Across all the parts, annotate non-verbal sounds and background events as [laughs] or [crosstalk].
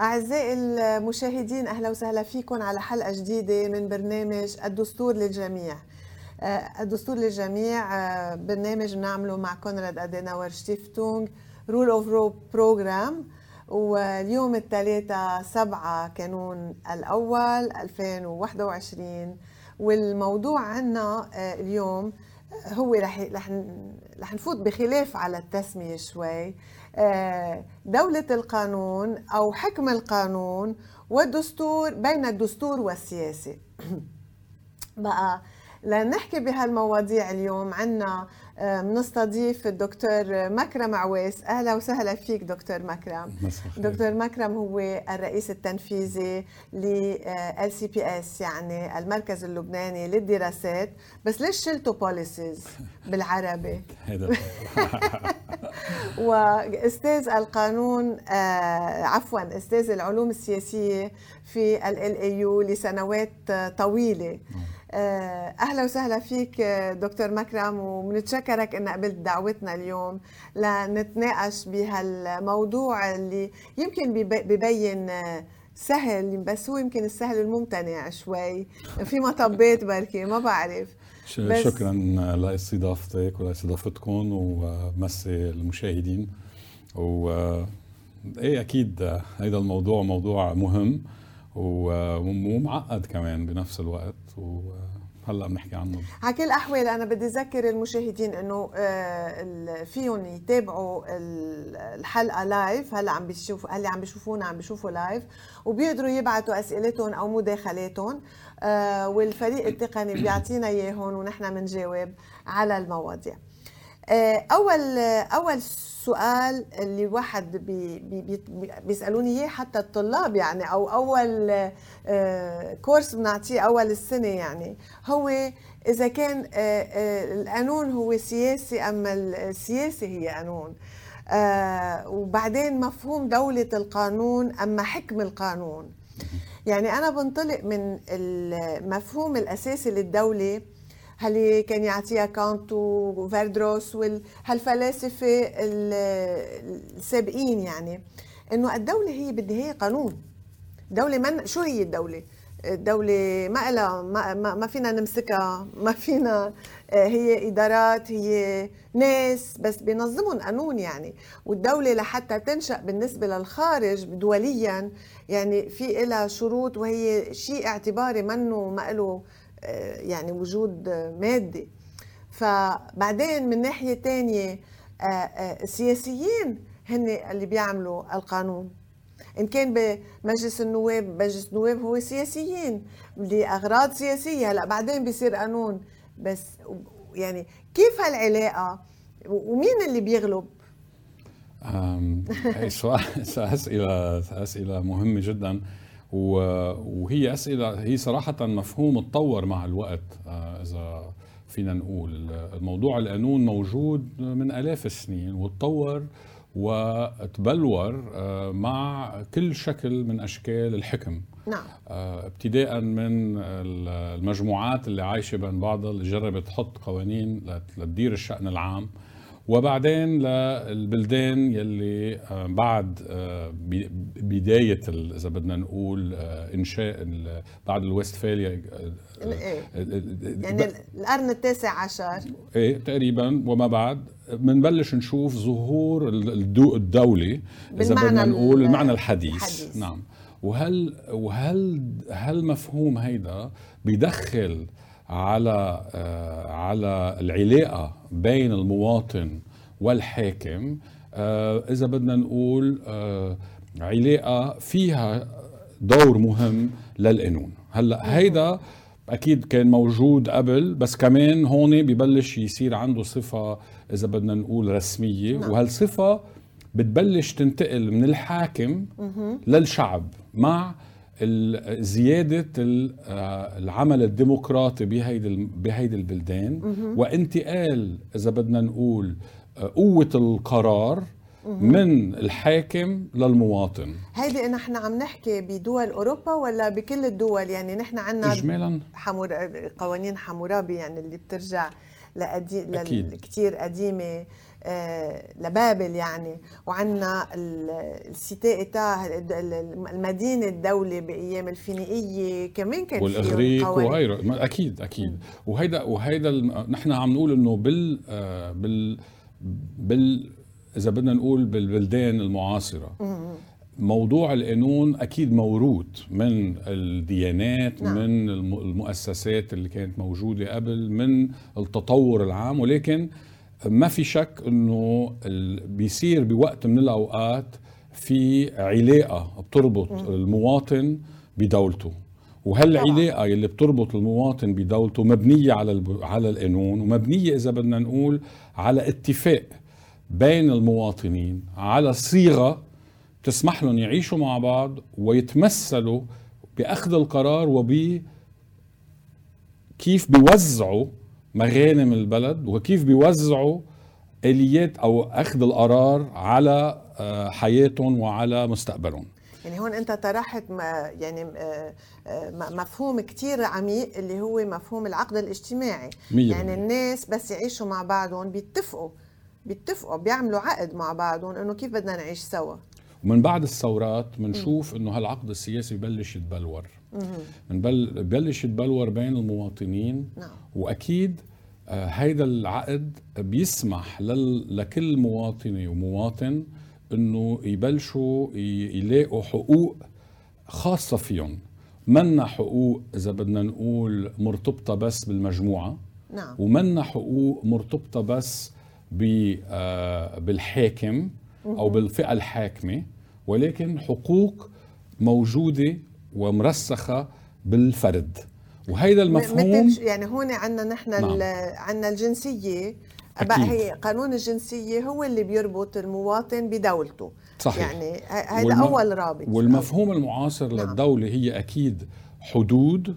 أعزائي المشاهدين أهلا وسهلا فيكم على حلقة جديدة من برنامج الدستور للجميع. آه، الدستور للجميع آه، برنامج بنعمله مع Konrad Adenauer Stiftung Rule of Law Program واليوم الثلاثة سبعة كانون الأول 2021 والموضوع عنا آه، اليوم هو رح رح رح نفوت بخلاف على التسمية شوي. دولة القانون أو حكم القانون والدستور بين الدستور والسياسة [clears throat] بقى لنحكي بهالمواضيع اليوم عنا بنستضيف آه، الدكتور مكرم عويس. أهلا وسهلا فيك دكتور مكرم. دكتور مكرم هو الرئيس التنفيذي LCPS يعني المركز اللبناني للدراسات بس ليش شلتوا policies [laughs] بالعربي؟ [laughs] وأستاذ القانون آه، عفوا أستاذ العلوم السياسية في ال اي يو لسنوات طويلة. آه، أهلا وسهلا فيك دكتور مكرم وبنتشكرك ان قبلت دعوتنا اليوم لنتناقش بهالموضوع اللي يمكن ببين سهل بس هو يمكن السهل الممتنع شوي. في مطبات بركي ما بعرف. شكرا لاستضافتك ولاستضافتكم ومسي المشاهدين. و إيه أكيد هذا الموضوع موضوع مهم. ومعقد كمان بنفس الوقت. وهلا بنحكي عنه. على كل الاحوال أنا بدي أذكر المشاهدين إنه آه، فيهم يتابعوا الحلقة live هلا عم بيشوفوا هلا عم بيشوفونا عم بيشوفوا live وبيقدروا يبعثوا أسئلتهم أو مداخلاتهم آه، والفريق التقني بيعطينا إياهم ونحن بنجاوب على المواضيع. أول أول سؤال اللي الواحد بي بي بيسألوني إياه حتى الطلاب يعني أو أول آه، كورس بنعطيه أول السنة يعني هو إذا كان القانون هو سياسي اما السياسة هي قانون؟ وبعدين مفهوم دولة القانون اما حكم القانون؟ يعني أنا بنطلق من المفهوم الأساسي للدولة اللي كان يعطيها كانت وفيردروس وهالفلاسفه السابقين يعني؟ إنه الدولة هي بدها هي قانون. دولة من شو هي الدولة؟ الدولة ما لها ما, ما فينا نمسكها. [laughs] ما فينا آه، هي إدارات هي ناس بس بينظمهم قانون يعني. والدولة لحتى تنشأ بالنسبة للخارج دوليا يعني في لها شروط وهي شيء اعتباري منه ما له يعني وجود مادي. فبعدين من ناحية تانية آه، السياسيين هن اللي بيعملوا القانون. إن كان بمجلس النواب مجلس النواب هو سياسيين لأغراض سياسية. هلا بعدين بيصير قانون. بس يعني كيف هالعلاقة؟ ومين اللي بيغلب؟ سؤال اسئله اسئله مهمة جدا. وهي أسئلة هي صراحة مفهوم تطور مع الوقت آه، إذا فينا نقول. الموضوع القانون موجود من آلاف السنين وتطور وتبلور آه، مع كل شكل من أشكال الحكم. نعم. آه، ابتداء من المجموعات اللي عايشة بين بعضها اللي جربت تحط قوانين لتدير الشأن العام. وبعدين للبلدان يلي آه، بعد بداية إذا بدنا نقول إنشاء بعد الويستفاليا إيه. يعني القرن التاسع عشر إيه تقريبا وما بعد بنبلش نشوف ظهور الدولة إذا بدنا نقول المعنى الحديث, الحديث. نعم وهل وهل هل مفهوم هيدا بيدخل آه على العلاقة بين المواطن والحاكم. آه إذا بدنا نقول آه علاقة فيها دور مهم للقانون. هلأ هيدا أكيد كان موجود قبل بس كمان هون ببلش يصير عنده صفة إذا بدنا نقول رسمية. نعم. وهالصفة بتبلش تنتقل من الحاكم للشعب مع زيادة آه، العمل الديمقراطي بهيدي بهيدي البلدان. وانتقال إذا بدنا نقول آه، قوة القرار من الحاكم للمواطن. هيدي نحن عم نحكي بدول أوروبا ولا بكل الدول؟ يعني نحن عندنا اجمالا. حمور قوانين حمورابي يعني اللي بترجع لأدي... كثير قديمة. لبابل يعني وعندنا السيتي ايتا المدينة الدولة بأيام الفينيقية. كمان كان والإغريق وغيره. أكيد أكيد. وهيدا وهيدا نحن عم نقول إنه بال بال بال إذا بدنا نقول بالبلدان المعاصرة. موضوع القانون أكيد موروث من الديانات نعم. من المؤسسات اللي كانت موجودة قبل من التطور العام. ولكن ما في شك إنه بيصير بوقت من الأوقات في علاقة بتربط. المواطن بدولته وهالعلاقه اللي بتربط المواطن بدولته مبنية على على القانون ومبنية إذا بدنا نقول على اتفاق بين المواطنين على صيغة تسمح لهم يعيشوا مع بعض ويتمثلوا بأخذ القرار وب كيف بيوزعوا مغانم البلد وكيف بيوزعوا آليات أو أخذ القرار على آه، حياتهم وعلى مستقبلهم. يعني هون أنت طرحت يعني آه، آه، مفهوم كتير عميق اللي هو مفهوم العقد الاجتماعي. مية يعني الناس بس يعيشوا مع بعضهم بيتفقوا بيتفقوا بيعملوا عقد مع بعضهم إنه كيف بدنا نعيش سوا. ومن بعد الثورات بنشوف إنه هالعقد السياسي ببلش يتبلور. بنبل ببلش يتبلور بين المواطنين. نعم. وأكيد آه، هيدا العقد بيسمح لكل مواطنه ومواطن إنه يبلشوا يلاقوا حقوق خاصة فيهم. منا حقوق إذا بدنا نقول مرتبطة بس بالمجموعة. نعم. ومنا حقوق مرتبطة بس آه، بالحاكم أو بالفئة الحاكمة. ولكن حقوق موجودة ومرسخة بالفرد وهيدا المفهوم يعني هون عندنا نحن نعم. عندنا الجنسية أكيد. هي قانون الجنسية هو اللي بيربط المواطن بدولته صحيح يعني هذا والم... أول رابط والمفهوم المعاصر نعم. للدولة هي أكيد حدود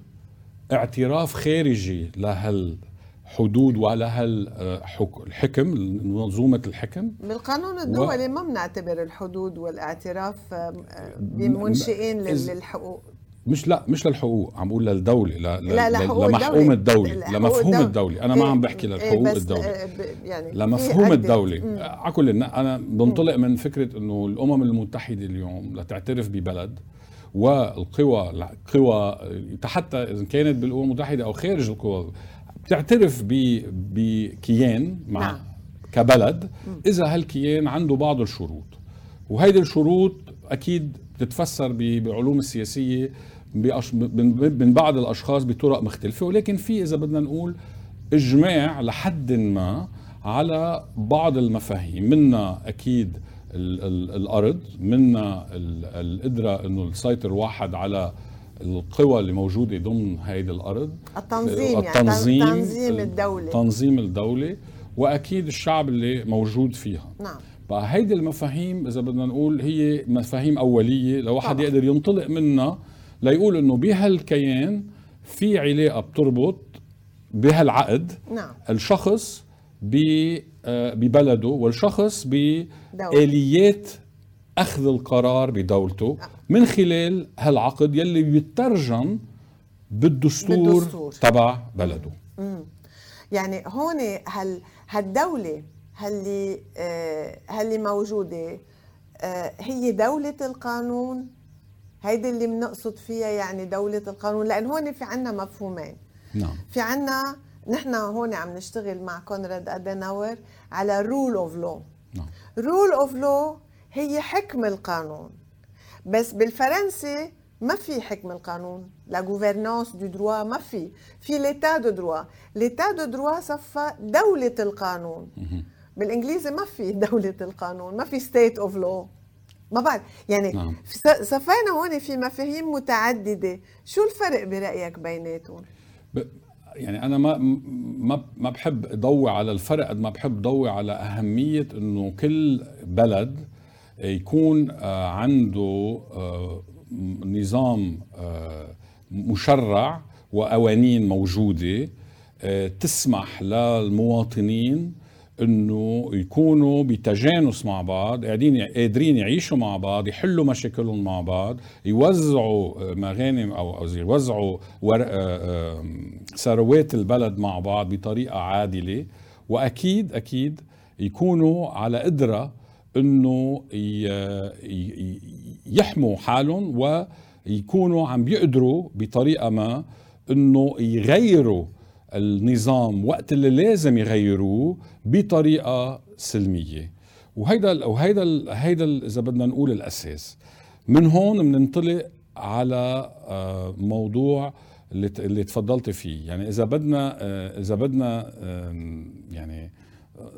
اعتراف خارجي لهال حدود ولها الحكم منظومة الحكم. بالقانون الدولي و... ما بنعتبر الحدود والاعتراف بمنشئين للحقوق. مش لا مش للحقوق عم بقول للدولة ل... لا لمحقوم الدولي. لمفهوم الدولي. أنا ما عم بحكي إيه، للحقوق الدولي. آه، يعني لمفهوم الدولي. على كل أنا بنطلق من فكرة إنه الأمم المتحدة اليوم لتعترف ببلد والقوى القوى حتى إذا كانت بالأمم المتحدة أو خارج القوى بتعترف بكيان مع نعم. كبلد. إذا هالكيان عنده بعض الشروط وهيدي الشروط أكيد بتتفسر بعلوم السياسية من بعض الأشخاص بطرق مختلفة. ولكن في إذا بدنا نقول إجماع لحد ما على بعض المفاهيم. منا أكيد ال ال الأرض منا القدره إنه يسيطر واحد على القوى اللي موجودة ضمن هيدي الأرض التنظيم التنظيم يعني تنظيم الدولة التنظيم الدولي وأكيد الشعب اللي موجود فيها نعم فهيدي المفاهيم إذا بدنا نقول هي مفاهيم أولية لواحد طبعا. يقدر ينطلق منها ليقول إنه بهالكيان في علاقة بتربط بهالعقد نعم. الشخص آه، ببلده والشخص بآليات أخذ القرار بدولته. من خلال هالعقد يلي بيترجم بالدستور, بالدستور. تبع بلده مم. يعني هون هال هالدولة هاللي آه هاللي موجودة آه هي دولة القانون هيدي اللي بنقصد فيها يعني دولة القانون لأن هون في عنا مفهومين نعم في عنا نحن هون عم نشتغل مع كونراد أدناور على rule of law rule of law هي حكم القانون. بس بالفرنسي ما في حكم القانون. la gouvernance de droit ما في. في l'état de droit l'état de droit صفى دولة القانون. بالإنجليزي ما في دولة القانون. ما في state of law ما بعد يعني نعم. صفينا هون في مفاهيم متعددة. شو الفرق برأيك بيناتهم؟ يعني أنا ما ما ما بحب أضوي على الفرق قد ما بحب ضوي على أهمية إنه كل بلد يكون آه، عنده آه، نظام آه، مشرع وقوانين موجودة تسمح للمواطنين إنه يكونوا بتجانس مع بعض قاعدين قادرين يعيشوا مع بعض يحلوا مشاكلهم مع بعض يوزعوا مغانم أو يوزعوا ثروات البلد مع بعض بطريقة عادلة وأكيد أكيد يكونوا على قدرة إنه يحموا حالهم ويكونوا عم بيقدروا بطريقة ما إنه يغيروا النظام وقت اللي لازم يغيروه بطريقة سلمية. وهيدا وهيدا هيدا إذا بدنا نقول الأساس. من هون بننطلق على آه، موضوع اللي اللي تفضلت فيه. يعني إذا بدنا آه، إذا بدنا يعني آه،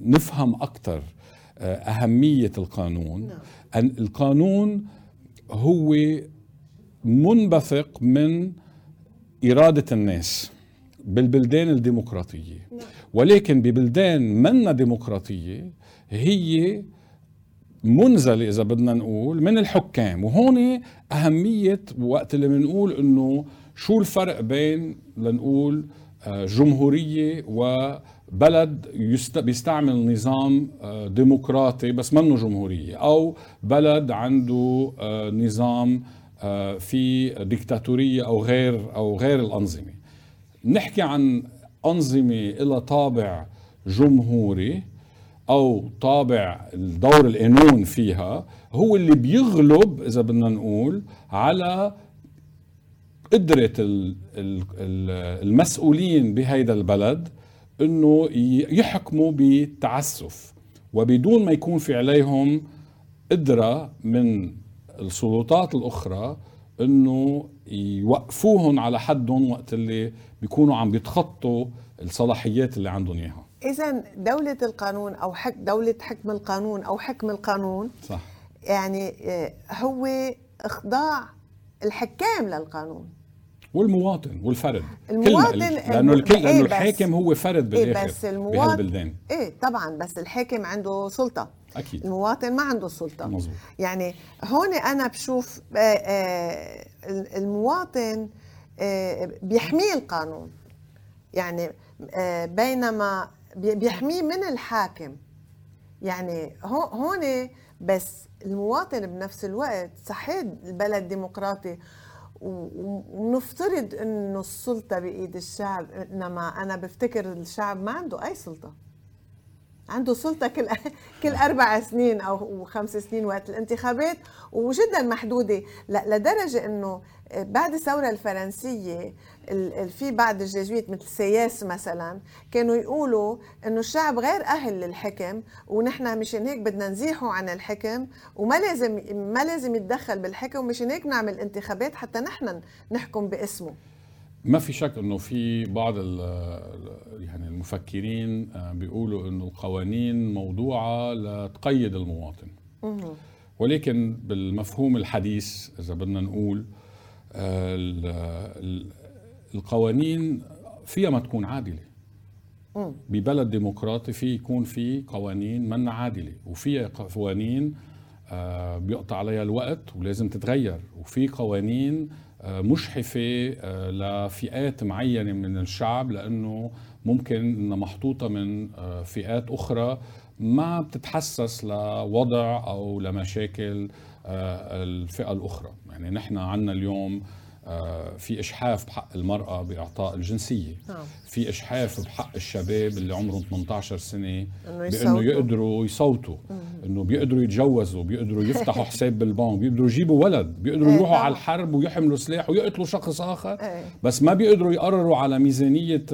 نفهم أكثر أهمية القانون نعم. القانون هو منبثق من إرادة الناس بالبلدان الديمقراطية نعم. ولكن ببلدان منا ديمقراطية هي منزلة إذا بدنا نقول من الحكام وهون أهمية وقت اللي بنقول إنه شو الفرق بين لنقول آه، جمهورية وبلد بيستعمل نظام آه، ديمقراطي بس منه جمهورية أو بلد عنده آه، نظام في ديكتاتورية أو غير أو غير الأنظمة. نحكي عن أنظمة إلى طابع جمهوري أو طابع الدور القانون فيها هو اللي بيغلب إذا بدنا نقول على قدرة المسؤولين بهيدا البلد إنه يحكموا بتعسف. وبدون ما يكون في عليهم قدرة من السلطات الأخرى إنه يوقفوهم على حدهم وقت اللي بيكونوا عم بيتخطوا الصلاحيات اللي عندهم إياها. اذا دولة القانون أو حك دولة حكم القانون أو حكم القانون صح. يعني آه، هو إخضاع الحكام للقانون. والمواطن والفرد. المواطن لأنه الكل لأنه إيه الحاكم هو فرد بالآخر إيه بس المواطن إيه طبعا بس الحاكم عنده سلطة. أكيد. المواطن ما عنده سلطة. مزبوط. يعني هون أنا بشوف آه، آه، المواطن بيحميه القانون. يعني بينما بيحميه من الحاكم. يعني هون بس المواطن بنفس الوقت صحيح البلد ديمقراطي ونفترض إنه السلطة بإيد الشعب إنما أنا بفتكر الشعب ما عنده أي سلطة. عنده سلطة كل [laughs] كل أربع سنين أو خمس سنين وقت الانتخابات وجدا محدودة. لدرجة إنه بعد الثورة الفرنسية في بعض الجزويت مثل سياس مثلا كانوا يقولوا إنه الشعب غير أهل للحكم ونحن مشان هيك بدنا نزيحه عن الحكم وما لازم ما لازم يتدخل بالحكم ومشان هيك نعمل انتخابات حتى نحن نحكم باسمه. ما في شك إنه في بعض يعني المفكرين آه، بيقولوا إنه القوانين موضوعة لتقيد المواطن. ولكن بالمفهوم الحديث إذا بدنا نقول القوانين فيها ما تكون عادلة. ببلد ديمقراطي في يكون في قوانين منا عادلة. وفي قوانين آه، بيقطع عليها الوقت ولازم تتغير. وفي قوانين آه، مشحفة آه، لفئات معينة من الشعب لأنه ممكن أنها محطوطة من فئات أخرى ما بتتحسس لوضع أو لمشاكل الفئة الأخرى. يعني نحن عنا اليوم آه، في إشحاف بحق المرأة بإعطاء الجنسية. نعم. في إشحاف بحق الشباب اللي عمرهم 18 سنة بأنه يقدروا يصوتوا. أنه بيقدروا يتجوزوا بيقدروا يفتحوا [laughs] حساب بالبنك بيقدروا يجيبوا ولد بيقدروا إيه يروحوا على الحرب ويحملوا سلاح ويقتلوا شخص آخر. إيه. بس ما بيقدروا يقرروا على ميزانية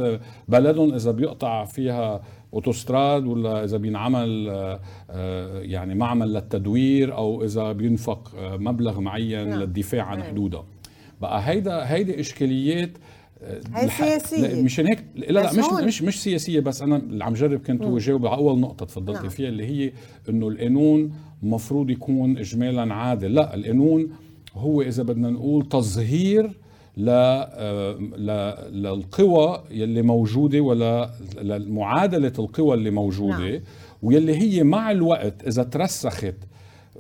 بلدهم إذا بيقطع فيها أوتوستراد ولا إذا بينعمل آه، آه، يعني معمل للتدوير أو إذا بينفق مبلغ معين نعم. للدفاع عن حدودها. بقى هيدا هيدي إشكاليات آه، هي سياسية مشان هيك لا لا مش مش مش سياسية بس أنا اللي عم جرب كنت أجاوب على أول نقطة تفضلتي نعم. فيها اللي هي إنه القانون المفروض يكون اجمالا عادل لا القانون هو إذا بدنا نقول تظهير ل آه، للقوى يلي موجودة ولا لمعادلة القوى اللي موجودة نعم. واللي هي مع الوقت إذا ترسخت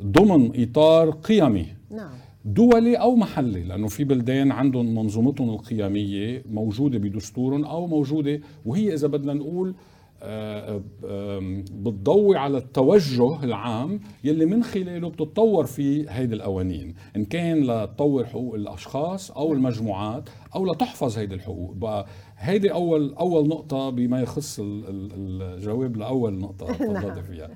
ضمن إطار قيمي نعم دولي أو محلي لأنه في بلدان عندهم منظومتهم القيمية موجودة بدستورهم أو موجودة وهي إذا بدنا نقول آه، بتضوي على التوجه العام يلي من خلاله بتتطور في هيدي القوانين إن كان لتطور حقوق الأشخاص أو المجموعات أو لتحفظ هيدي الحقوق. بقى هيدي اول أول نقطة بما يخص الجواب لأول نقطة [laughs] نعم. تفضلتي فيها.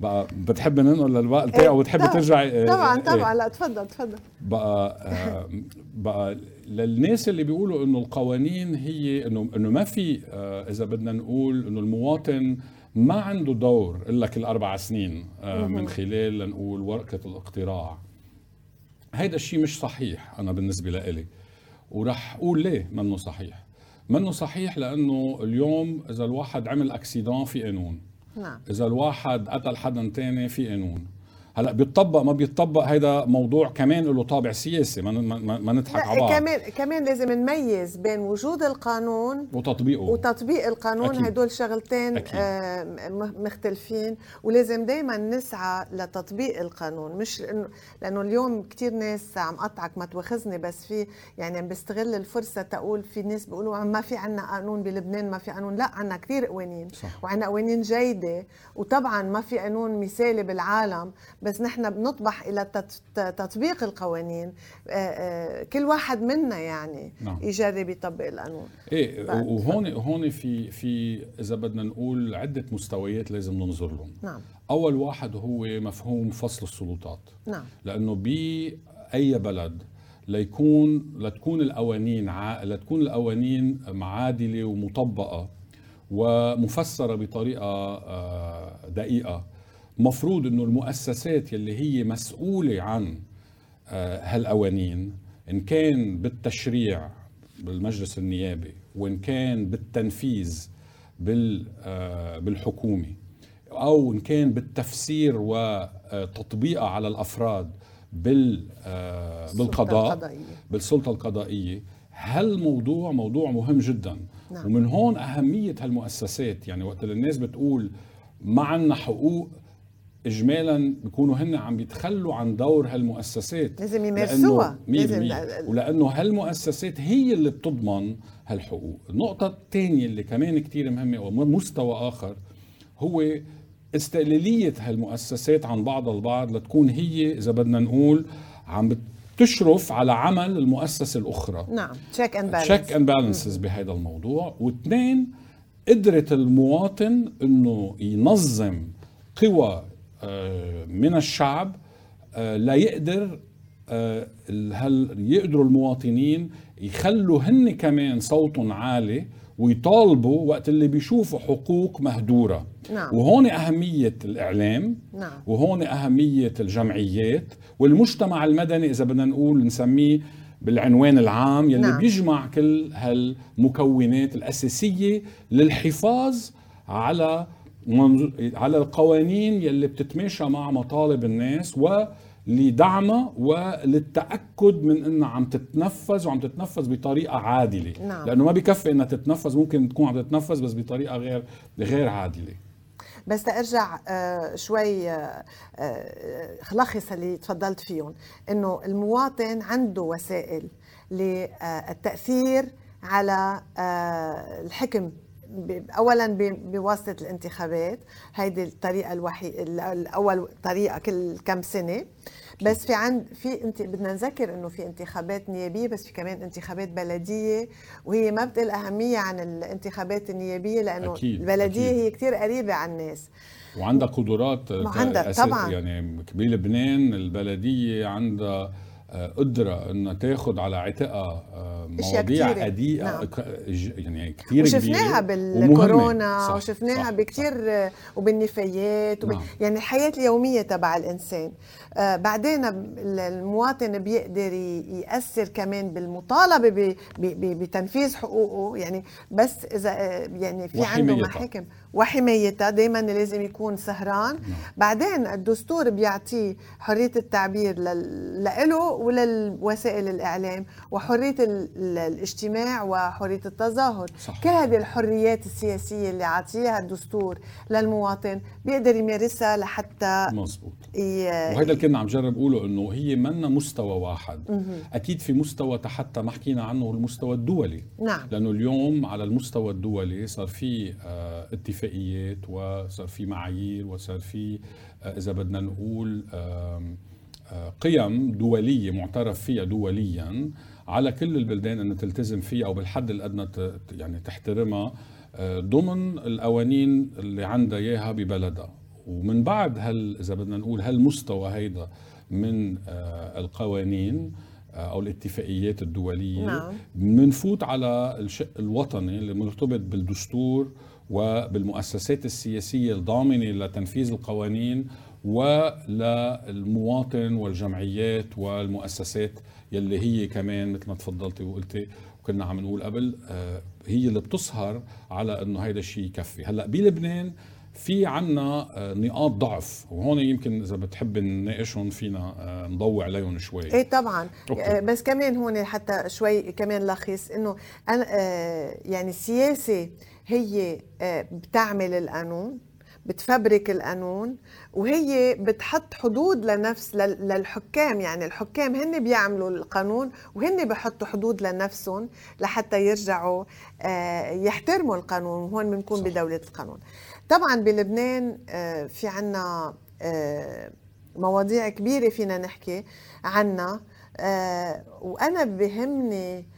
بقى بتحبي ننقل للوقت إيه، بتحبي ترجعي؟ طبعا إيه. طبعا. لا تفضل تفضل. بقى بقى للناس اللي بيقولوا إنه القوانين هي انه إنه ما في آه، إذا بدنا نقول إنه المواطن ما عنده دور إلا كل أربع سنين آه، من خلال لنقول ورقة الاقتراع. هيدا الشيء مش صحيح أنا بالنسبة لإلي. ورح أقول ليه منه صحيح. منه صحيح لأنه اليوم إذا الواحد عمل اكسيدون في قانون نعم. إذا الواحد قتل حدا تاني في قانون هلا بيتطبق ما بيتطبق هيدا موضوع كمان له طابع سياسي ما, ما, ما نضحك على بعض. كمان كمان لازم نميز بين وجود القانون وتطبيقه. وتطبيق القانون أكيد. هدول شغلتين أكيد. آه مختلفين ولازم دائما نسعى لتطبيق القانون. مش لأنه لأنه اليوم كثير ناس عم قطعك ما تواخذني بس في يعني عم بستغل الفرصة تقول في ناس بيقولوا ما في عنا قانون بلبنان ما في قانون. لا عنا كثير قوانين. وعنا قوانين جيدة. وطبعا ما في قانون مثالي بالعالم بس نحن بنطبح إلى تطبيق القوانين آه، آه، كل واحد منا يعني نعم. يجرب يطبق القانون. إيه وهون هون في في إذا بدنا نقول عدة مستويات لازم ننظر لهم. نعم. أول واحد هو مفهوم فصل السلطات. نعم. لأنه بأي بلد ليكون لتكون القوانين ع... لتكون القوانين معادلة ومطبقة ومفسرة بطريقة آه، دقيقة مفروض إنه المؤسسات يلي هي مسؤولة عن آه، هالقوانين إن كان بالتشريع بالمجلس النيابي وإن كان بالتنفيذ آه، بالحكومة أو إن كان بالتفسير وتطبيقها على الأفراد بال آه، بالقضاء بالسلطة القضائية. هالموضوع موضوع مهم جدا. نعم. ومن هون أهمية هالمؤسسات يعني وقت الناس بتقول ما عندنا حقوق اجمالا بيكونوا هن عم بيتخلوا عن دور هالمؤسسات. لازم يمارسوها. لازم ولأنه هالمؤسسات هي اللي بتضمن هالحقوق. النقطة الثانية اللي كمان كثير مهمة ومستوى آخر هو استقلالية هالمؤسسات عن بعض البعض لتكون هي إذا بدنا نقول عم تشرف على عمل المؤسسة الأخرى. نعم. check and balance check and balances بهذا الموضوع. واثنين قدرة المواطن إنه ينظم قوى من الشعب آه، لا يقدر آه، هل يقدروا المواطنين يخلوا هن كمان صوتهم عالي ويطالبوا وقت اللي بيشوفوا حقوق مهدورة نعم. وهون أهمية الإعلام نعم. وهون أهمية الجمعيات والمجتمع المدني إذا بدنا نقول نسميه بالعنوان العام يلي نعم. بيجمع كل هالمكونات الأساسية للحفاظ على على القوانين يلي بتتماشى مع مطالب الناس ولدعمها وللتاكد من إنها عم تتنفذ وعم تتنفذ بطريقة عادلة. نعم. لأنه ما بكفي إنها تتنفذ ممكن تكون عم تتنفذ بس بطريقة غير غير عادلة. بس أرجع آه، شوي آه، آه، لخص اللي تفضلت فيهم إنه المواطن عنده وسائل للتأثير على الحكم. اولا بواسطة الانتخابات هيدي الطريقة الوحيده الأول طريقة كل كم سنة. بس في عند في انت بدنا نذكر إنه في انتخابات نيابية بس في كمان انتخابات بلدية وهي ما بتقل أهمية عن الانتخابات النيابية لأنه أكيد البلدية أكيد. هي كثير قريبة عن الناس. وعندها قدرات عندها طبعا. يعني بلبنان البلدية عندها قدرة إنها تاخذ على عاتقها آه، مواضيع قديقة نعم. يعني كثير وشفناها بالكورونا وشفناها بكثير وبالنفايات وب... نعم. يعني الحياة اليومية تبع الإنسان. آه بعدين المواطن بيقدر يأثر كمان بالمطالبة ب... ب... بتنفيذ حقوقه يعني بس إذا آه، يعني في عنده محاكم. وحمايتها دائما لازم يكون سهران نعم. بعدين الدستور بيعطيه حرية التعبير له وللوسائل الإعلام وحرية الاجتماع وحرية التظاهر صح. كل هذه الحريات السياسية اللي عطيها الدستور للمواطن بيقدر يمارسها لحتى مزبوط ي... وهذا اللي كنا عم جرب أقوله إنه هي منا مستوى واحد مه. أكيد في مستوى حتى ما حكينا عنه المستوى الدولي نعم لأنه اليوم على المستوى الدولي صار في آه اتفاقيات وصار في معايير وصار في آه إذا بدنا نقول آه قيم دولية معترف فيها دوليا على كل البلدان ان تلتزم فيها أو بالحد الأدنى يعني تحترمها آه، ضمن القوانين اللي عندها إياها ببلدها ومن بعد هل إذا بدنا نقول هالمستوى هيدا من آه، القوانين آه، أو الاتفاقيات الدولية نعم. بنفوت على الشق الوطني اللي مرتبط بالدستور وبالمؤسسات السياسية الضامنة لتنفيذ القوانين وللمواطن والجمعيات والمؤسسات يلي هي كمان مثل ما تفضلتي وقلتي وكنا عم نقول قبل آه، هي اللي بتسهر على إنه هيدا الشيء يكفي. هلأ بلبنان في عنا آه، نقاط ضعف وهون يمكن إذا بتحب نناقشهم فينا آه، نضوي عليهم شوي. إيه طبعا. أوكي. بس كمان هون حتى شوي كمان لخص إنه يعني السياسة هي بتعمل القانون بتفبرك القانون وهي بتحط حدود لنفس للحكام. يعني الحكام هن بيعملوا القانون وهن بحطوا حدود لنفسهم لحتى يرجعوا آه، يحترموا القانون. وهون بنكون بدولة القانون. طبعا بلبنان آه، في عنا آه، مواضيع كبيرة فينا نحكي عنها. وأنا بهمني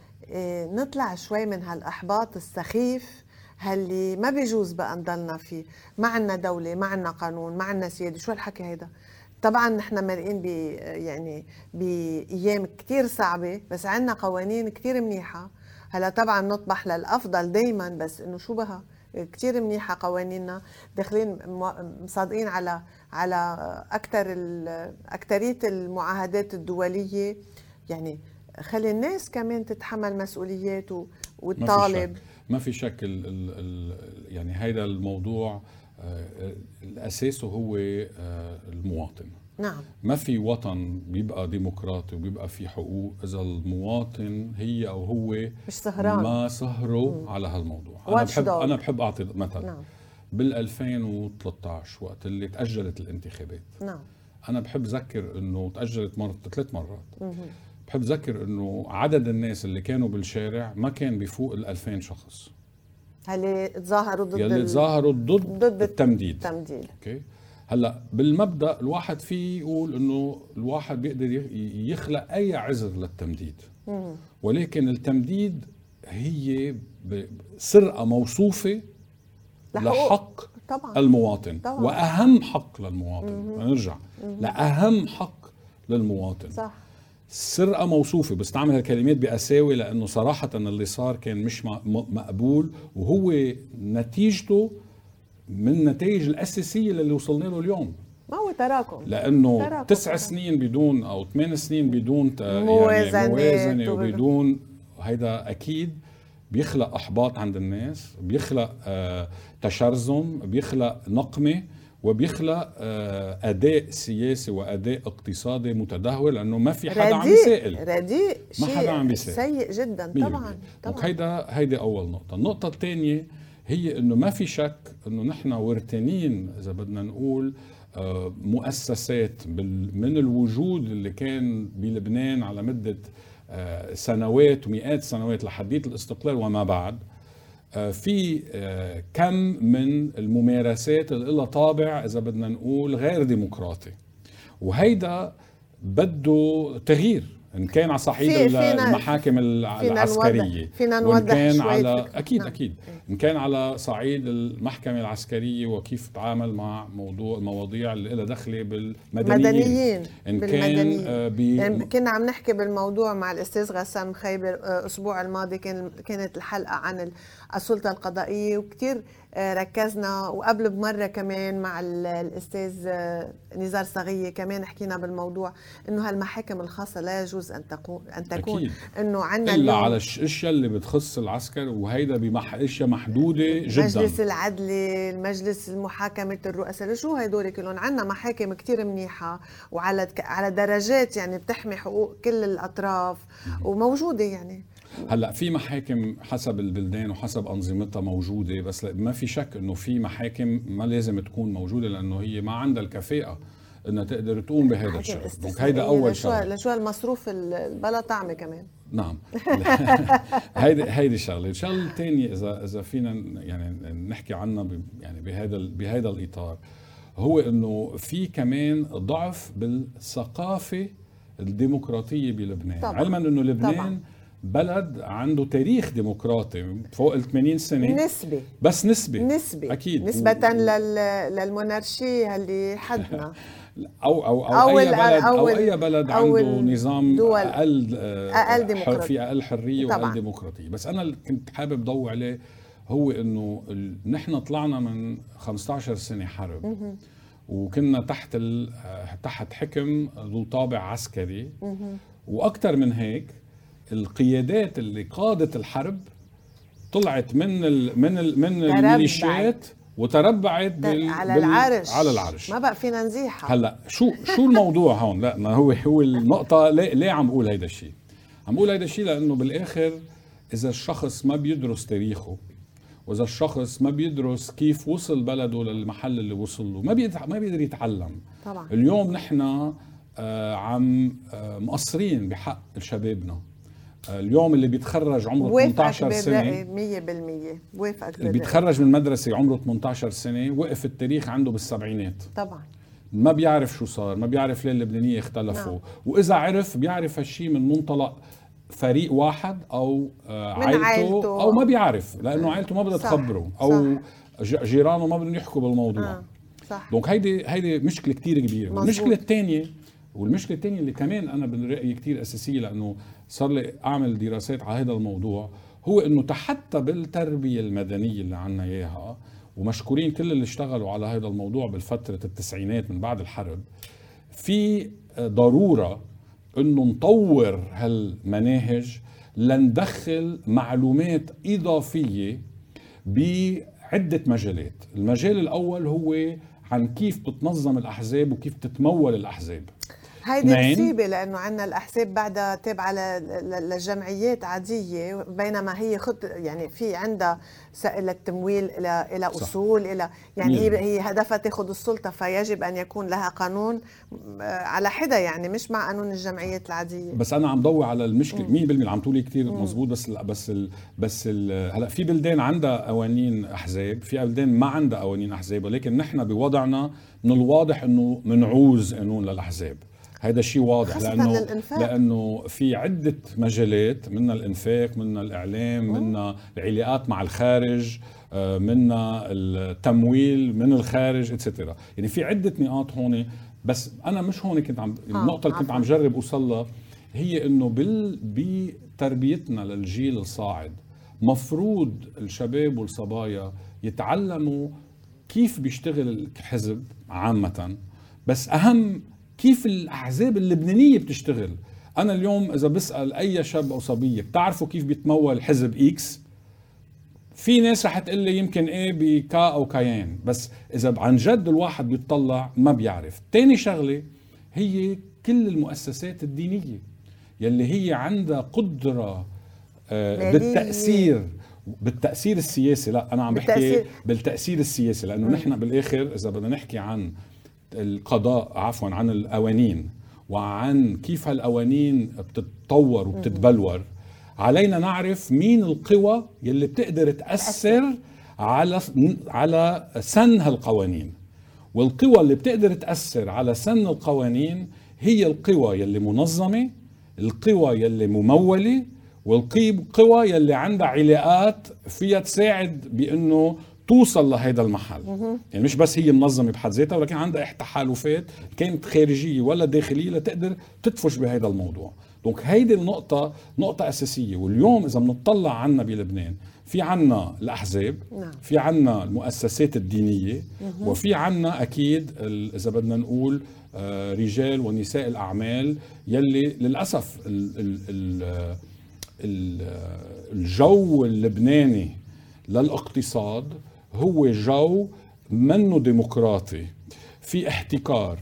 نطلع شوي من هالإحباط السخيف هاللي ما بيجوز بقى نضلنا فيه. ما عنا دولة ما عنا قانون ما عنا سيادة. شو الحكي هيدا؟ طبعا نحن مرقين ب يعني بأيام كثير صعبة بس عندنا قوانين كثير منيحة. هلا طبعا نطمح للأفضل دائما بس إنه شو بها؟ كثير منيحة قوانيننا. داخلين مصادقين على على أكثر اكثريه المعاهدات الدولية. يعني خلي الناس كمان تتحمل مسؤوليات وتطالب ما في شك ال ال ال يعني هيدا الموضوع آه، الاساس هو آه، المواطن. نعم. ما في وطن بيبقى ديمقراطي وبيبقى في حقوق إذا المواطن هي أو هو مش سهران. ما سهروا. على هالموضوع. أنا بحب أنا بحب أعطي مثل نعم. بال 2013 وقت اللي تأجلت الانتخابات. نعم. أنا بحب ذكر إنه تأجلت مرة ثلاث مرات. مم. بحب ذكر إنه عدد الناس اللي كانوا بالشارع ما كان بيفوق ال 2000 شخص. اللي تظاهروا ضد يلي تظاهروا ضد, ضد التمديد. التمديد. أوكي؟ هلأ بالمبدأ الواحد فيه يقول إنه الواحد بيقدر يخلق أي عذر للتمديد. مم. ولكن التمديد هي سرقة موصوفة لحق طبعا. المواطن. طبعا. وأهم حق للمواطن. نرجع لأهم حق للمواطن. صح. سرقة موصوفة بستعمل هالكلمات بقساوه لأنه صراحة اللي صار كان مش مقبول وهو نتيجته من النتائج الأساسية اللي وصلنا له اليوم. ما هو تراكم. لأنه تراكم. تسع سنين بدون أو ثمان سنين بدون موازنه, يعني موازنة وبدون هيدا أكيد بيخلق أحباط عند الناس بيخلق آه تشرذم بيخلق نقمة. وبيخلق آه، أداء سياسي وأداء اقتصادي متدهور لأنه ما في حدا عم يسائل رديء ما حدا عم يسائل سيء جدا طبعا طبعا. هيدا هيدي أول نقطة. النقطة الثانية هي إنه ما في شك إنه نحن ورتانين إذا بدنا نقول آه، مؤسسات من الوجود اللي كان بلبنان على مدة آه، سنوات ومئات سنوات لحديث الاستقلال وما بعد. في آه، كم من الممارسات اللي لها طابع إذا بدنا نقول غير ديمقراطي. وهيدا بده تغيير إن كان على صعيد المحاكم العسكرية. فينا نوضح كان على أكيد نعم. أكيد. إن كان على صعيد المحكمة العسكرية وكيف تتعامل مع موضوع المواضيع اللي لها دخله بالمدنيين. مدنيين إن كان آه بي يعني كنا عم نحكي بالموضوع مع الأستاذ غسان خيبر الأسبوع الماضي كان كانت الحلقة عن السلطة القضائية وكثير آه، ركزنا. وقبل بمرة كمان مع الأستاذ آه، نزار صغية كمان حكينا بالموضوع إنه هالمحاكم الخاصة لا يجوز أن تكون أن تكون. إنه عندنا إلا على الاشياء اللي بتخص العسكر وهيدا بمح إشياء محدودة جدا. مجلس العدل المجلس المحاكمه الرؤساء شو هدول كلهم عندنا محاكم كتير منيحة وعلى على درجات يعني بتحمي حقوق كل الأطراف وموجودة يعني. هلا في محاكم حسب البلدان وحسب أنظمتها موجودة بس ما في شك إنه في محاكم ما لازم تكون موجودة لأنه هي ما عندها الكفاءة إنها تقدر تقوم بهذا الشغل. دونك هيدا أول شغله لشو المصروف البلا طعمه كمان. نعم. [laughs] هيدي هيدي شغلة. الشغله الثانية اذا إذا فينا يعني نحكي عنها يعني بهذا بهذا الإطار هو إنه في كمان ضعف بالثقافة الديمقراطية بلبنان. طبعا. علما إنه لبنان طبعا. بلد عنده تاريخ ديمقراطي فوق ال 80 سنة. نسبي بس نسبي نسبي أكيد. نسبة و... لل... للمونارشيه اللي حدنا. [laughs] أو أو أو, أو أي بلد أو, أو أي بلد أو عنده نظام دول. أقل أقل ديمقراطي. في أقل حرية وأقل ديمقراطية. بس أنا اللي كنت حابب ضوي عليه هو إنه ال... نحن طلعنا من 15 سنة حرب. وكنا تحت ال... تحت حكم ذو طابع عسكري. وأكثر من هيك القيادات اللي قادت الحرب طلعت من ال من ال من الميليشيات وتربعت بال على بال العرش. على العرش. ما بقى فينا نزيحها هلا شو شو الموضوع هون؟ لا ما هو هو النقطة ليه, ليه عم بقول هيدا الشيء عم بقول هيدا الشيء لأنه بالآخر إذا الشخص ما بيدرس تاريخه وإذا الشخص ما بيدرس كيف وصل بلده للمحل اللي وصل له ما بيقدر ما بيقدر يتعلم. طبعا. اليوم نحن آه عم آه مقصرين بحق شبابنا. اليوم اللي بيتخرج عمره 18 سنة. 100% وافقك اللي بيتخرج من مدرسة عمره 18 سنة وقف التاريخ عنده بالسبعينات. طبعا. ما بيعرف شو صار ما بيعرف ليه اللبنانية اختلفوا. نعم. وإذا عرف بيعرف هالشيء من منطلق فريق واحد أو آه، عائلته, عائلته. أو ما بيعرف لأنه عائلته ما بدها تخبره أو صح. جيرانه ما بدهم يحكوا بالموضوع. آه. صح. دونك هيدي هيدي مشكلة كثير كبيرة. المشكلة الثانية والمشكلة الثانية اللي كمان أنا برايي كثير أساسية لأنه صار لي أعمل دراسات على هذا الموضوع هو إنه حتى بالتربية المدنية اللي عنا إياها ومشكورين كل اللي اشتغلوا على هذا الموضوع بالفترة التسعينات من بعد الحرب في ضرورة إنه نطور هالمناهج لندخل معلومات إضافية بعدة مجالات، المجال الأول هو عن كيف بتنظم الأحزاب وكيف تتمول الأحزاب. هيدي مصيبه لأنه عندنا الأحزاب بعدها تابعة لجمعيات عادية بينما هي خط يعني في عندها إلى التمويل إلى إلى أصول إلى يعني هي هي هدفها تاخذ السلطة فيجب أن يكون لها قانون على حدة يعني مش مع قانون الجمعيات العادية. بس أنا عم ضوي على المشكلة 100% اللي عم تقولي كثير مزبوط بس بس ال بس ال هلأ في بلدان عندها قوانين أحزاب في بلدان ما عندها قوانين أحزاب ولكن نحن بوضعنا من الواضح إنه منعوز قانون للأحزاب. هذا شيء واضح لأنه. لأنه في عدة مجالات منها الإنفاق منها الإعلام منها العلاقات مع الخارج آه، منها التمويل من الخارج اتسترا يعني في عدة نقاط هون بس أنا مش هون كنت عم آه، النقطة اللي كنت عم جرب أوصل لها هي إنه بال بتربيتنا للجيل الصاعد مفروض الشباب والصبايا يتعلموا كيف بيشتغل الحزب عامة بس أهم كيف الأحزاب اللبنانية بتشتغل. أنا اليوم إذا بسأل أي شاب أو صبية بتعرفوا كيف بيتمول حزب إكس في ناس رح تقول لي يمكن إيه بكا أو كيان بس إذا عن جد الواحد بيطلع ما بيعرف. تاني شغلة هي كل المؤسسات الدينية يلي هي عندها قدرة آه، بالتأثير بالتأثير السياسي. لا أنا عم بحكي بالتأثير. السياسي لأنه نحن بالآخر إذا بدنا نحكي عن القضاء عفوا عن القوانين وعن كيف هالقوانين بتتطور وبتتبلور. علينا نعرف مين القوى يلي بتقدر تأثر على على سن هالقوانين. والقوى اللي بتقدر تأثر على سن القوانين هي القوى يلي منظمة القوى يلي ممولة والقوى يلي عندها علاقات فيها تساعد بإنه توصل لهيدا المحل. يعني مش بس هي منظمة بحد ذاتها ولكن عندها تحالفات كانت خارجية ولا داخلية لتقدر تدفش بهذا الموضوع. دونك هيدي النقطة نقطة أساسية. واليوم إذا بنطلع عنا بلبنان في عنا الأحزاب نعم. في عنا المؤسسات الدينية وفي عنا أكيد إذا بدنا نقول آه، رجال ونساء الأعمال يلي للأسف الجو اللبناني للاقتصاد هو جو منه ديمقراطي. في احتكار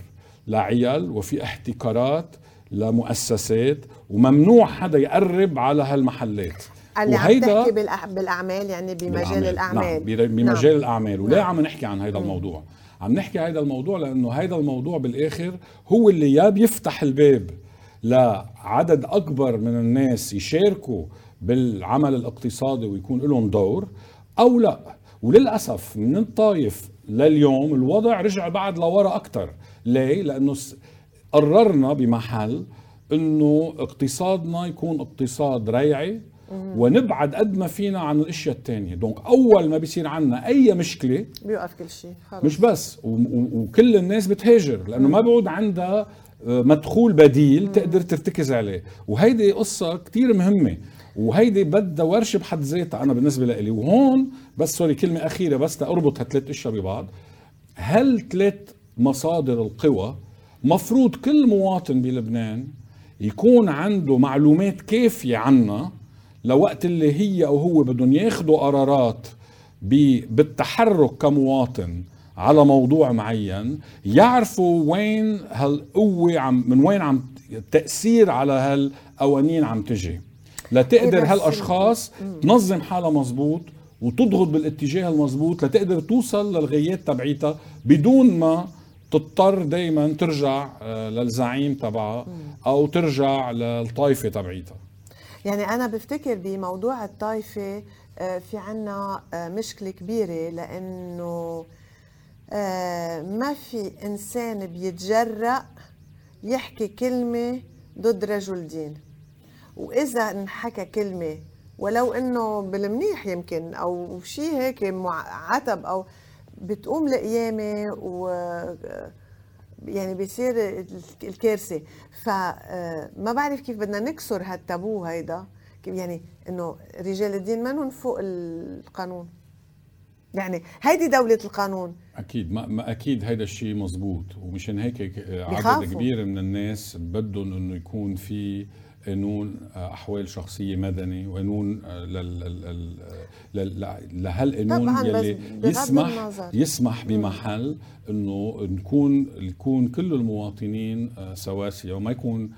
لعيال وفي احتكارات لمؤسسات وممنوع حدا يقرب على هالمحلات. اللي عم تحكي بالأعمال يعني بمجال الأعمال. نعم بمجال نعم. الأعمال. وليه نعم. عم نحكي عن هذا الموضوع؟ عم نحكي هذا الموضوع لأنه هذا الموضوع بالآخر هو اللي يا بيفتح الباب لعدد أكبر من الناس يشاركوا بالعمل الاقتصادي ويكون لهم دور أو لا. وللأسف من الطايف لليوم الوضع رجع بعد لورا أكثر ليه؟ لأنه قررنا بمحل إنه اقتصادنا يكون اقتصاد ريعي ونبعد قد ما فينا عن الأشياء الثانية donc أول ما بيصير عندنا أي مشكلة بيوقف كل شيء مش بس وكل الناس بتهاجر لأنه ما بيعود عندها آه، مدخول بديل مم. تقدر ترتكز عليه. وهيدي قصة كتير مهمة. وهيدي بدها ورشه بحد ذاتها. أنا بالنسبة لي وهون بس sorry كلمة أخيرة بس تاربط هالثلاث أشياء ببعض. هالثلاث مصادر القوى مفروض كل مواطن بلبنان يكون عنده معلومات كافية عنا لوقت اللي هي أو هو بدهم ياخذوا قرارات بالتحرك كمواطن على موضوع معين يعرفوا وين هالقوة عم من وين عم التأثير على هالقوانين عم تجي. لتقدر إيه هالأشخاص تنظم حالها مزبوط وتضغط بالاتجاه المزبوط لتقدر توصل للغايات تبعيتها بدون ما تضطر دائما ترجع آه، للزعيم تبعها أو ترجع للطائفة تبعيتها. يعني أنا بفتكر بموضوع الطائفة آه، في عنا آه، مشكلة كبيرة لأنه ما في إنسان بيتجرأ يحكي كلمة ضد رجل دين. وإذا انحكى كلمة ولو إنه بالمنيح يمكن أو شيء هيك عتب أو بتقوم القيامه و يعني بيصير الكارثة. فما بعرف كيف بدنا نكسر هالتابو هيدا. يعني إنه رجال الدين منهم فوق القانون. يعني هيدي دولة القانون. أكيد. ما, ما أكيد هيدا الشيء مزبوط. ومشان هيك عدد كبير من الناس بدهم إنه يكون في قانون آه، أحوال شخصية مدني وقانون آه، لهالقانون يلي يسمح يسمح بمحل إنه نكون يكون كل المواطنين آه، سواسية وما يكون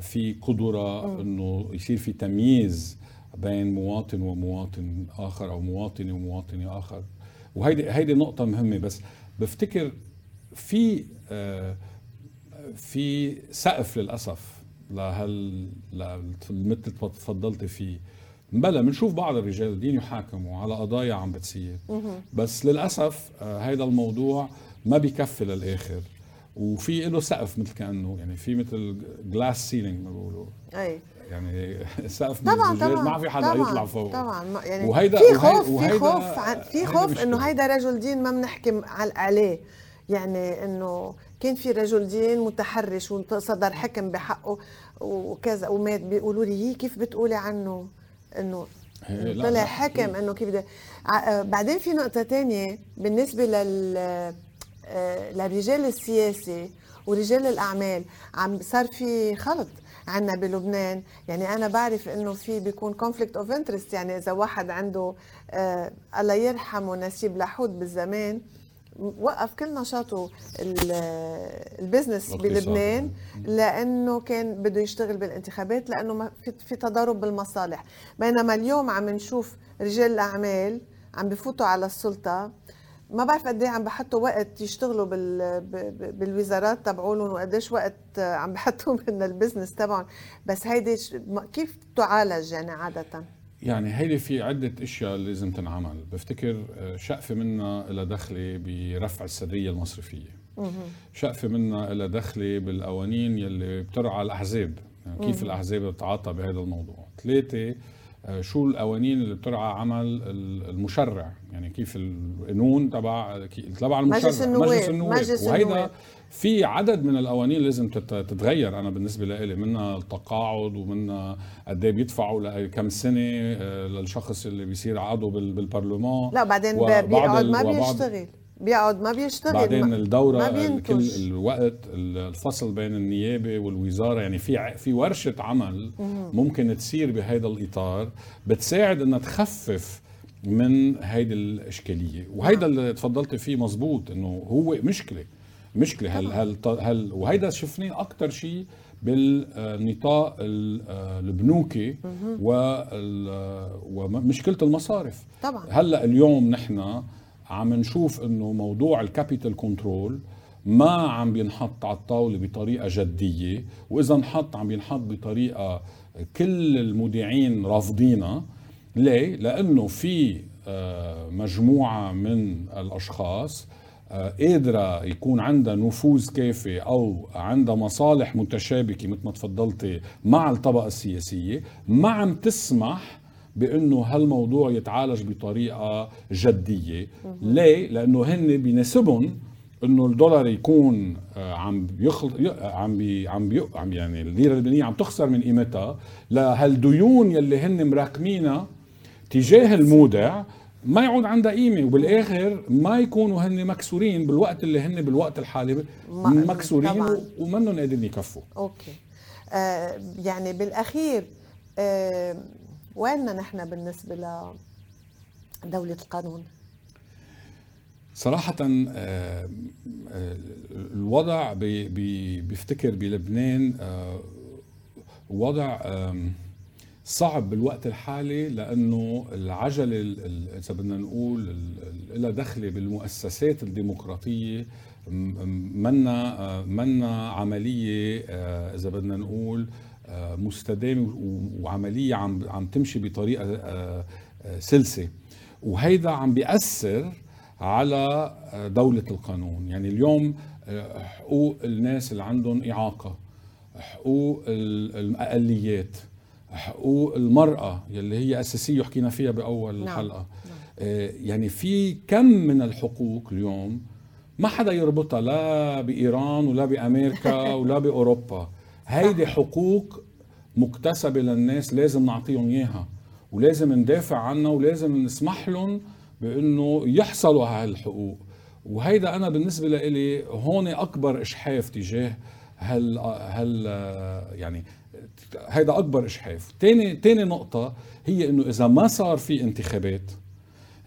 في قدرة إنه يصير في تمييز بين مواطن ومواطن آخر أو مواطنة ومواطنة آخر. وهيدي هيدي نقطة مهمة بس بفتكر في في سقف للأسف لهال مثل تفضلت فيه. بلا بنشوف بعض الرجال الدين يحاكموا على قضايا عم بتصير. بس للأسف آه، هيدا الموضوع ما بيكفي للآخر. وفي له سقف مثل كأنه يعني في مثل glass ceiling ما بيقولوا. أي. يعني [laughs] سقف طبعا طبعا ما في حدا طبعا يطلع فوق. طبعا يعني وهيدا في خوف وهيدا في خوف في خوف إنه هيدا رجل دين ما بنحكي عليه. يعني إنه كان في رجل دين متحرش وصدر حكم بحقه وكذا ومات بيقولوا لي هي كيف بتقولي عنه؟ إنه طلع حكم إنه كيف ده آه، بعدين في نقطة تانية بالنسبة لل آه، لرجال السياسة ورجال الأعمال عم صار في خلط عنا بلبنان. يعني أنا بعرف إنه في بيكون conflict of interest يعني إذا واحد عنده آه الله يرحمه نسيب لحود بالزمان. وقف كل نشاطه ال business بلبنان لأنه كان بده يشتغل بالانتخابات لأنه في تضارب بالمصالح. بينما اليوم عم نشوف رجال الأعمال عم بفوتوا على السلطة. ما بعرف قد إيه عم بحطوا وقت يشتغلوا بال بالوزارات تبعولهم وقديش وقت عم بحطوا [laughs] من ال business تبعهم. بس هيدي كيف تعالج يعني عادة؟ يعني هيدي في عدة أشياء لازم تنعمل. بفتكر آه، شقفة منا لها دخلة برفع السرية المصرفية. شقفة منا لها دخلة بالقوانين يلي بترعى الأحزاب. يعني كيف الأحزاب بتتعاطى بهذا الموضوع. ثلاثة شو القوانين اللي بترعى عمل المشرع؟ يعني كيف القانون تبع تبع المشرع. مجلس النواب مجلس النواب. مجلس وهيدا في عدد من القوانين لازم تتغير. أنا بالنسبة لي منها التقاعد ومنها قد إيه بيدفعوا كم سنة آه، للشخص اللي بيصير عضو بالبرلمان. لا بعدين بيقعد ما بيشتغل. بيقعد ما بيشتغل بعدين الدورة ما كل الوقت الفصل بين النيابة والوزارة يعني في في ورشة عمل ممكن تصير بهذا الإطار بتساعد إنها تخفف من هيدي الإشكالية. وهيدا اللي تفضلت فيه مزبوط إنه هو مشكلة مشكلة هل هل هل وهيدا شفناه أكثر شيء بالنطاق البنوكي ومشكلة المصارف. طبعا. هلأ اليوم نحن عم نشوف إنه موضوع ال capital control ما عم بينحط على الطاولة بطريقة جدية وإذا انحط عم بينحط بطريقة كل المودعين رافضينها. ليه؟ لأنه في آه، مجموعة من الأشخاص قادرة يكون عندها نفوذ كافي أو عندها مصالح متشابكة مثل ما تفضلتي مع الطبقة السياسية. ما عم تسمح بأنه هالموضوع يتعالج بطريقة جدية. ليه؟ لأنه هن بيناسبهم إنه الدولار يكون آه، عم بيخل عم بي عم بي عم يعني الليرة اللبنانيه عم تخسر من قيمتها. لهالديون يلي هن مراكمينها تجاه المودع ما يعود عندها قيمة وبالآخر ما يكونوا هن مكسورين بالوقت اللي هن بالوقت الحالي. مكسورين ومنهم قادرين يكفوا. أوكي. آه يعني بالأخير آه ويننا نحن بالنسبة لدوله القانون؟ صراحة آه، آه، الوضع بيفتكر بلبنان آه، وضع صعب بالوقت الحالي لأنه العجله إذا بدنا نقول لها دخلة بالمؤسسات الديمقراطية منا منا عملية إذا بدنا نقول مستدامه وعملية عم عم تمشي بطريقة سلسة وهيدا عم بيأثر على دولة القانون يعني اليوم آه، حقوق الناس اللي عندهم إعاقة حقوق الأقليات حقوق المرأة يلي هي أساسية وحكينا فيها بأول نعم. حلقة نعم. آه، يعني في كم من الحقوق اليوم ما حدا يربطها لا بإيران ولا بأمريكا [laughs] ولا بأوروبا هيدي حقوق مكتسبة للناس لازم نعطيهم إياها ولازم ندافع عنها ولازم نسمح لهم بإنه يحصلوا على هالحقوق. وهيدا أنا بالنسبة لي هون أكبر إشحاف تجاه هال هال يعني هيدا أكبر إشحاف. ثاني ثاني نقطة هي إنه إذا ما صار في انتخابات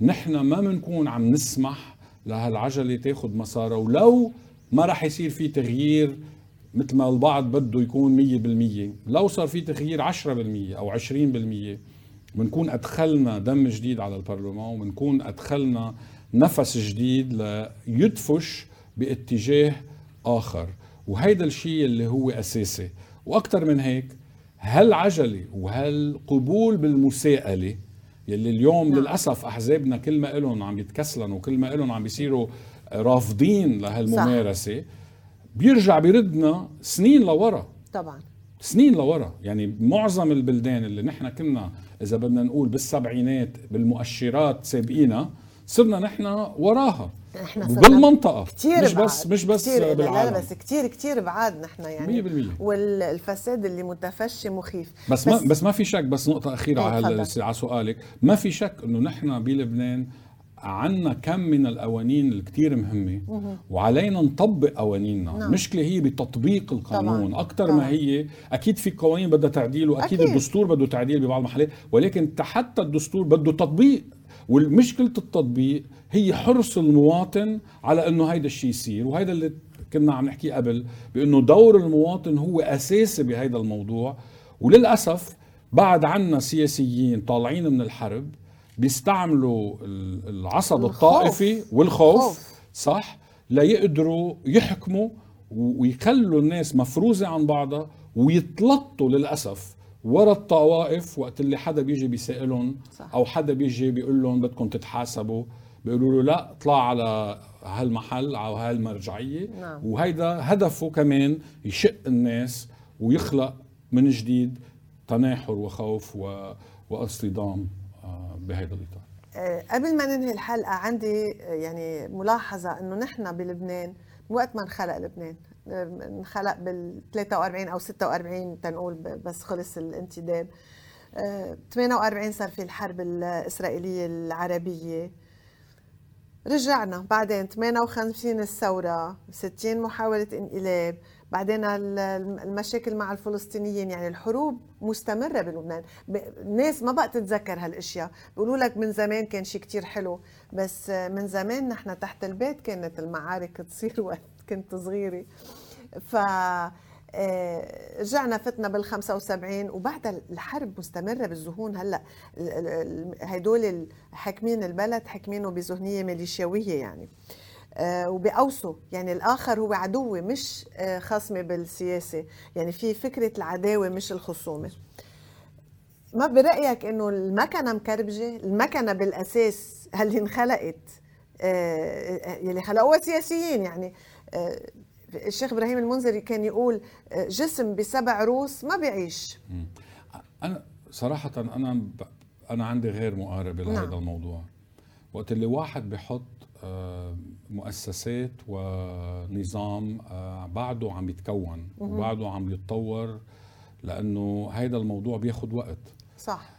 نحن ما بنكون عم نسمح لهالعجلة تاخذ مسارها ولو ما راح يصير في تغيير مثل ما البعض بده يكون 100% لو صار في تغيير 10% أو 20% بنكون أدخلنا دم جديد على البرلمان وبنكون أدخلنا نفس جديد ليدفش باتجاه آخر وهيدا الشيء اللي هو أساسي وأكثر من هيك هالعجلة وهالقبول بالمساءلة يلي اليوم نعم. للأسف أحزابنا كل ما لهم عم يتكسلنوا وكل ما لهم عم بيصيروا رافضين لهالممارسة صح. بيرجع بيردنا سنين لورا. طبعا. سنين لورا. يعني معظم البلدان اللي نحن كنا إذا بدنا نقول بالسبعينات بالمؤشرات سابقينا صرنا نحن وراها. إحنا بالمنطقة كتير مش بس مش بس كتير. بالعالم لا بس كثير كثير بعاد نحن يعني. 100% والفساد اللي متفشي مخيف. بس, بس ما بس ما في شك بس نقطة أخيرة إيه، على على سؤالك. ما في شك إنه نحن بلبنان عنا كم من القوانين الكتير مهمة وعلينا نطبق قوانيننا. نعم. المشكلة هي بتطبيق القانون. طبعاً. أكثر ما هي أكيد في قوانين بدها تعديل وأكيد أكيد. الدستور بده تعديل ببعض المحلات ولكن حتى الدستور بده تطبيق. والمشكلة التطبيق هي حرص المواطن على أنه هيدا الشيء يصير. وهيدا اللي كنا عم نحكي قبل بأنه دور المواطن هو أساسي بهيدا الموضوع. وللأسف بعد عنا سياسيين طالعين من الحرب بيستعملوا العصب. الطائفي والخوف خوف. صح ليقدروا يحكموا ويخلوا الناس مفروزة عن بعضها ويتلطوا للأسف ورا الطوائف وقت اللي حدا بيجي بيسائلهم. أو حدا بيجي بيقول لهم بدكم تتحاسبوا بيقولوا له لا اطلع على هالمحل أو هالمرجعية نعم. وهيدا هدفه كمان يشق الناس ويخلق من جديد تناحر وخوف و... وأصطدام بهذا الإطار. آه، قبل ما ننهي الحلقة عندي آه، يعني ملاحظة إنه نحن بلبنان وقت ما انخلق لبنان آه، انخلق بال 43 أو 46 تنقول بس خلص الانتداب. 48 صار في الحرب الإسرائيلية العربية. رجعنا بعدين 58 الثورة 60 محاولة انقلاب بعدين المشاكل مع الفلسطينيين يعني الحروب مستمرة بلبنان. الناس ما بقى تتذكر هالأشياء. بيقولوا لك من زمان كان شيء كتير حلو بس من زمان نحن تحت البيت كانت المعارك تصير [laughs] وقت كنت صغيرة. ف رجعنا فتنا بال 75 وبعد الحرب مستمرة بالذهون هلا هدول حاكمين البلد حاكمينه بذهنية ميليشياوية يعني. آه، وبأوصوا يعني الآخر هو عدوي مش آه، خصمي بالسياسة. يعني في فكرة العداوة مش الخصومة. ما برأيك إنه المكنة مكربجة؟ المكنة بالأساس هل انخلقت؟ يلي خلقوها سياسيين يعني. الشيخ إبراهيم المنذري كان يقول جسم بسبع روس ما بيعيش. أنا صراحة أنا أنا عندي غير مقاربه لهذا نعم. الموضوع. وقت اللي واحد بحط آه، مؤسسات ونظام آه، بعده عم يتكون وبعده عم يتطور لأنه هيدا الموضوع بياخد وقت. صح.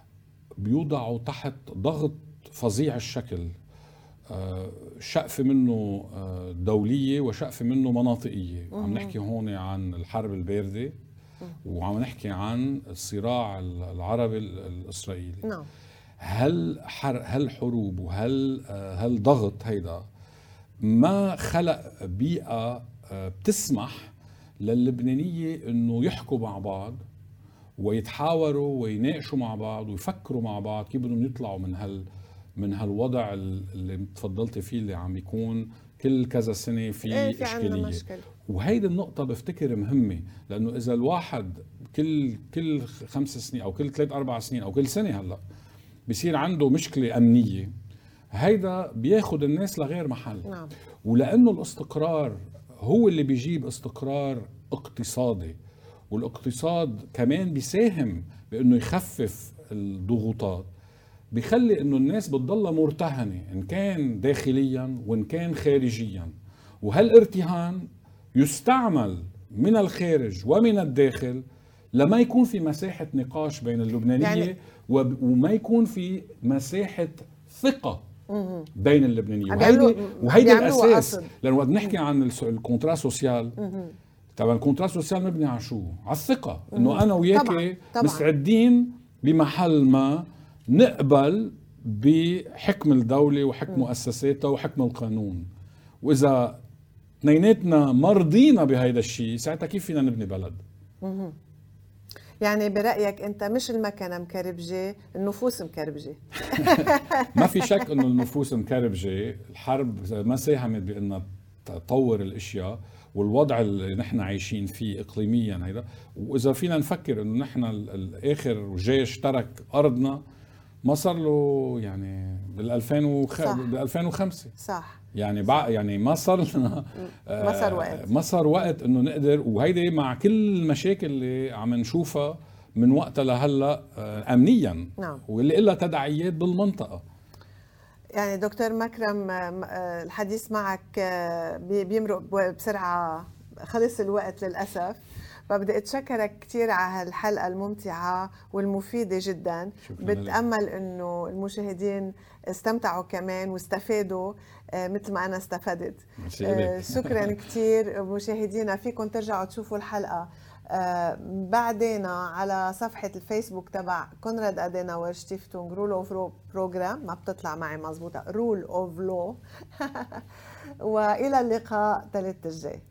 بيوضعوا تحت ضغط فظيع الشكل. آه، شقفة منه دولية وشقفة منه مناطقية. عم نحكي هون عن الحرب الباردة وعم نحكي عن الصراع العربي الإسرائيلي. نعم. هل حر هل حروب وهل هل ضغط هيدا ما خلق بيئة آه، بتسمح للبنانية إنه يحكوا مع بعض ويتحاوروا ويناقشوا مع بعض ويفكروا مع بعض كيف بدهم يطلعوا من هال من هالوضع اللي تفضلتي فيه اللي عم يكون كل كذا سنة في, إيه في إشكالية. وهيدي النقطة بفتكر مهمة لأنه إذا الواحد كل كل خمس سنين أو كل ثلاث أربع سنين أو كل سنة هلأ بصير عنده مشكلة أمنية هيدا بياخد الناس لغير محل. نعم. ولأنه الاستقرار هو اللي بيجيب استقرار اقتصادي والاقتصاد كمان بيساهم بأنه يخفف الضغوطات. بيخلي إنه الناس بتضلها مرتهنة إن كان داخليا وإن كان خارجيا. وهالارتهان يستعمل من الخارج ومن الداخل لما يكون في مساحة نقاش بين اللبنانية يعني وما يكون في مساحة ثقة بين اللبنانيين وهيدي وهيدي الأساس. لأنه وقت بنحكي عن ال contrat social طبعا ال contrat social مبني على شو؟ على الثقة. إنه أنا وياك مستعدين بمحل ما نقبل بحكم الدولة وحكم مؤسساتها وحكم القانون. وإذا اثنيناتنا مرضينا بهيدا الشيء ساعتها كيف فينا نبني بلد؟ يعني برأيك أنت مش المكنة مكربجة النفوس مكربجة. [laughs] ما في شك أنه النفوس مكربجة. الحرب ما ساهمت بأنها تطور الأشياء والوضع اللي نحن عايشين فيه اقليميا هيدا. وإذا فينا نفكر إنه نحن الآخر جيش ترك أرضنا ما صار له يعني بال 2005 بال 2005 صح. يعني بع... يعني ما صار لنا ما صار وقت. ما صار وقت إنه نقدر وهيدي مع كل المشاكل اللي عم نشوفها من وقتها لهلأ آه، امنيا. نعم. واللي لها تداعيات بالمنطقة. يعني دكتور مكرم آه، الحديث معك آه، بيمرق بسرعة خلص الوقت للأسف. فبدي أتشكرك كثير على هالحلقة الممتعة والمفيدة جدا. بتأمل إنه المشاهدين استمتعوا كمان واستفادوا آه، مثل ما أنا استفدت. آه، شكرا [laughs] كثير مشاهدينا. فيكم ترجعوا تشوفوا الحلقة. آه بعدين على صفحة الفيسبوك تبع Konrad Adenauer Stiftung Rule of Law Program ما بتطلع معي مزبوطة. Rule of Law وإلى اللقاء ثلاث الجاي.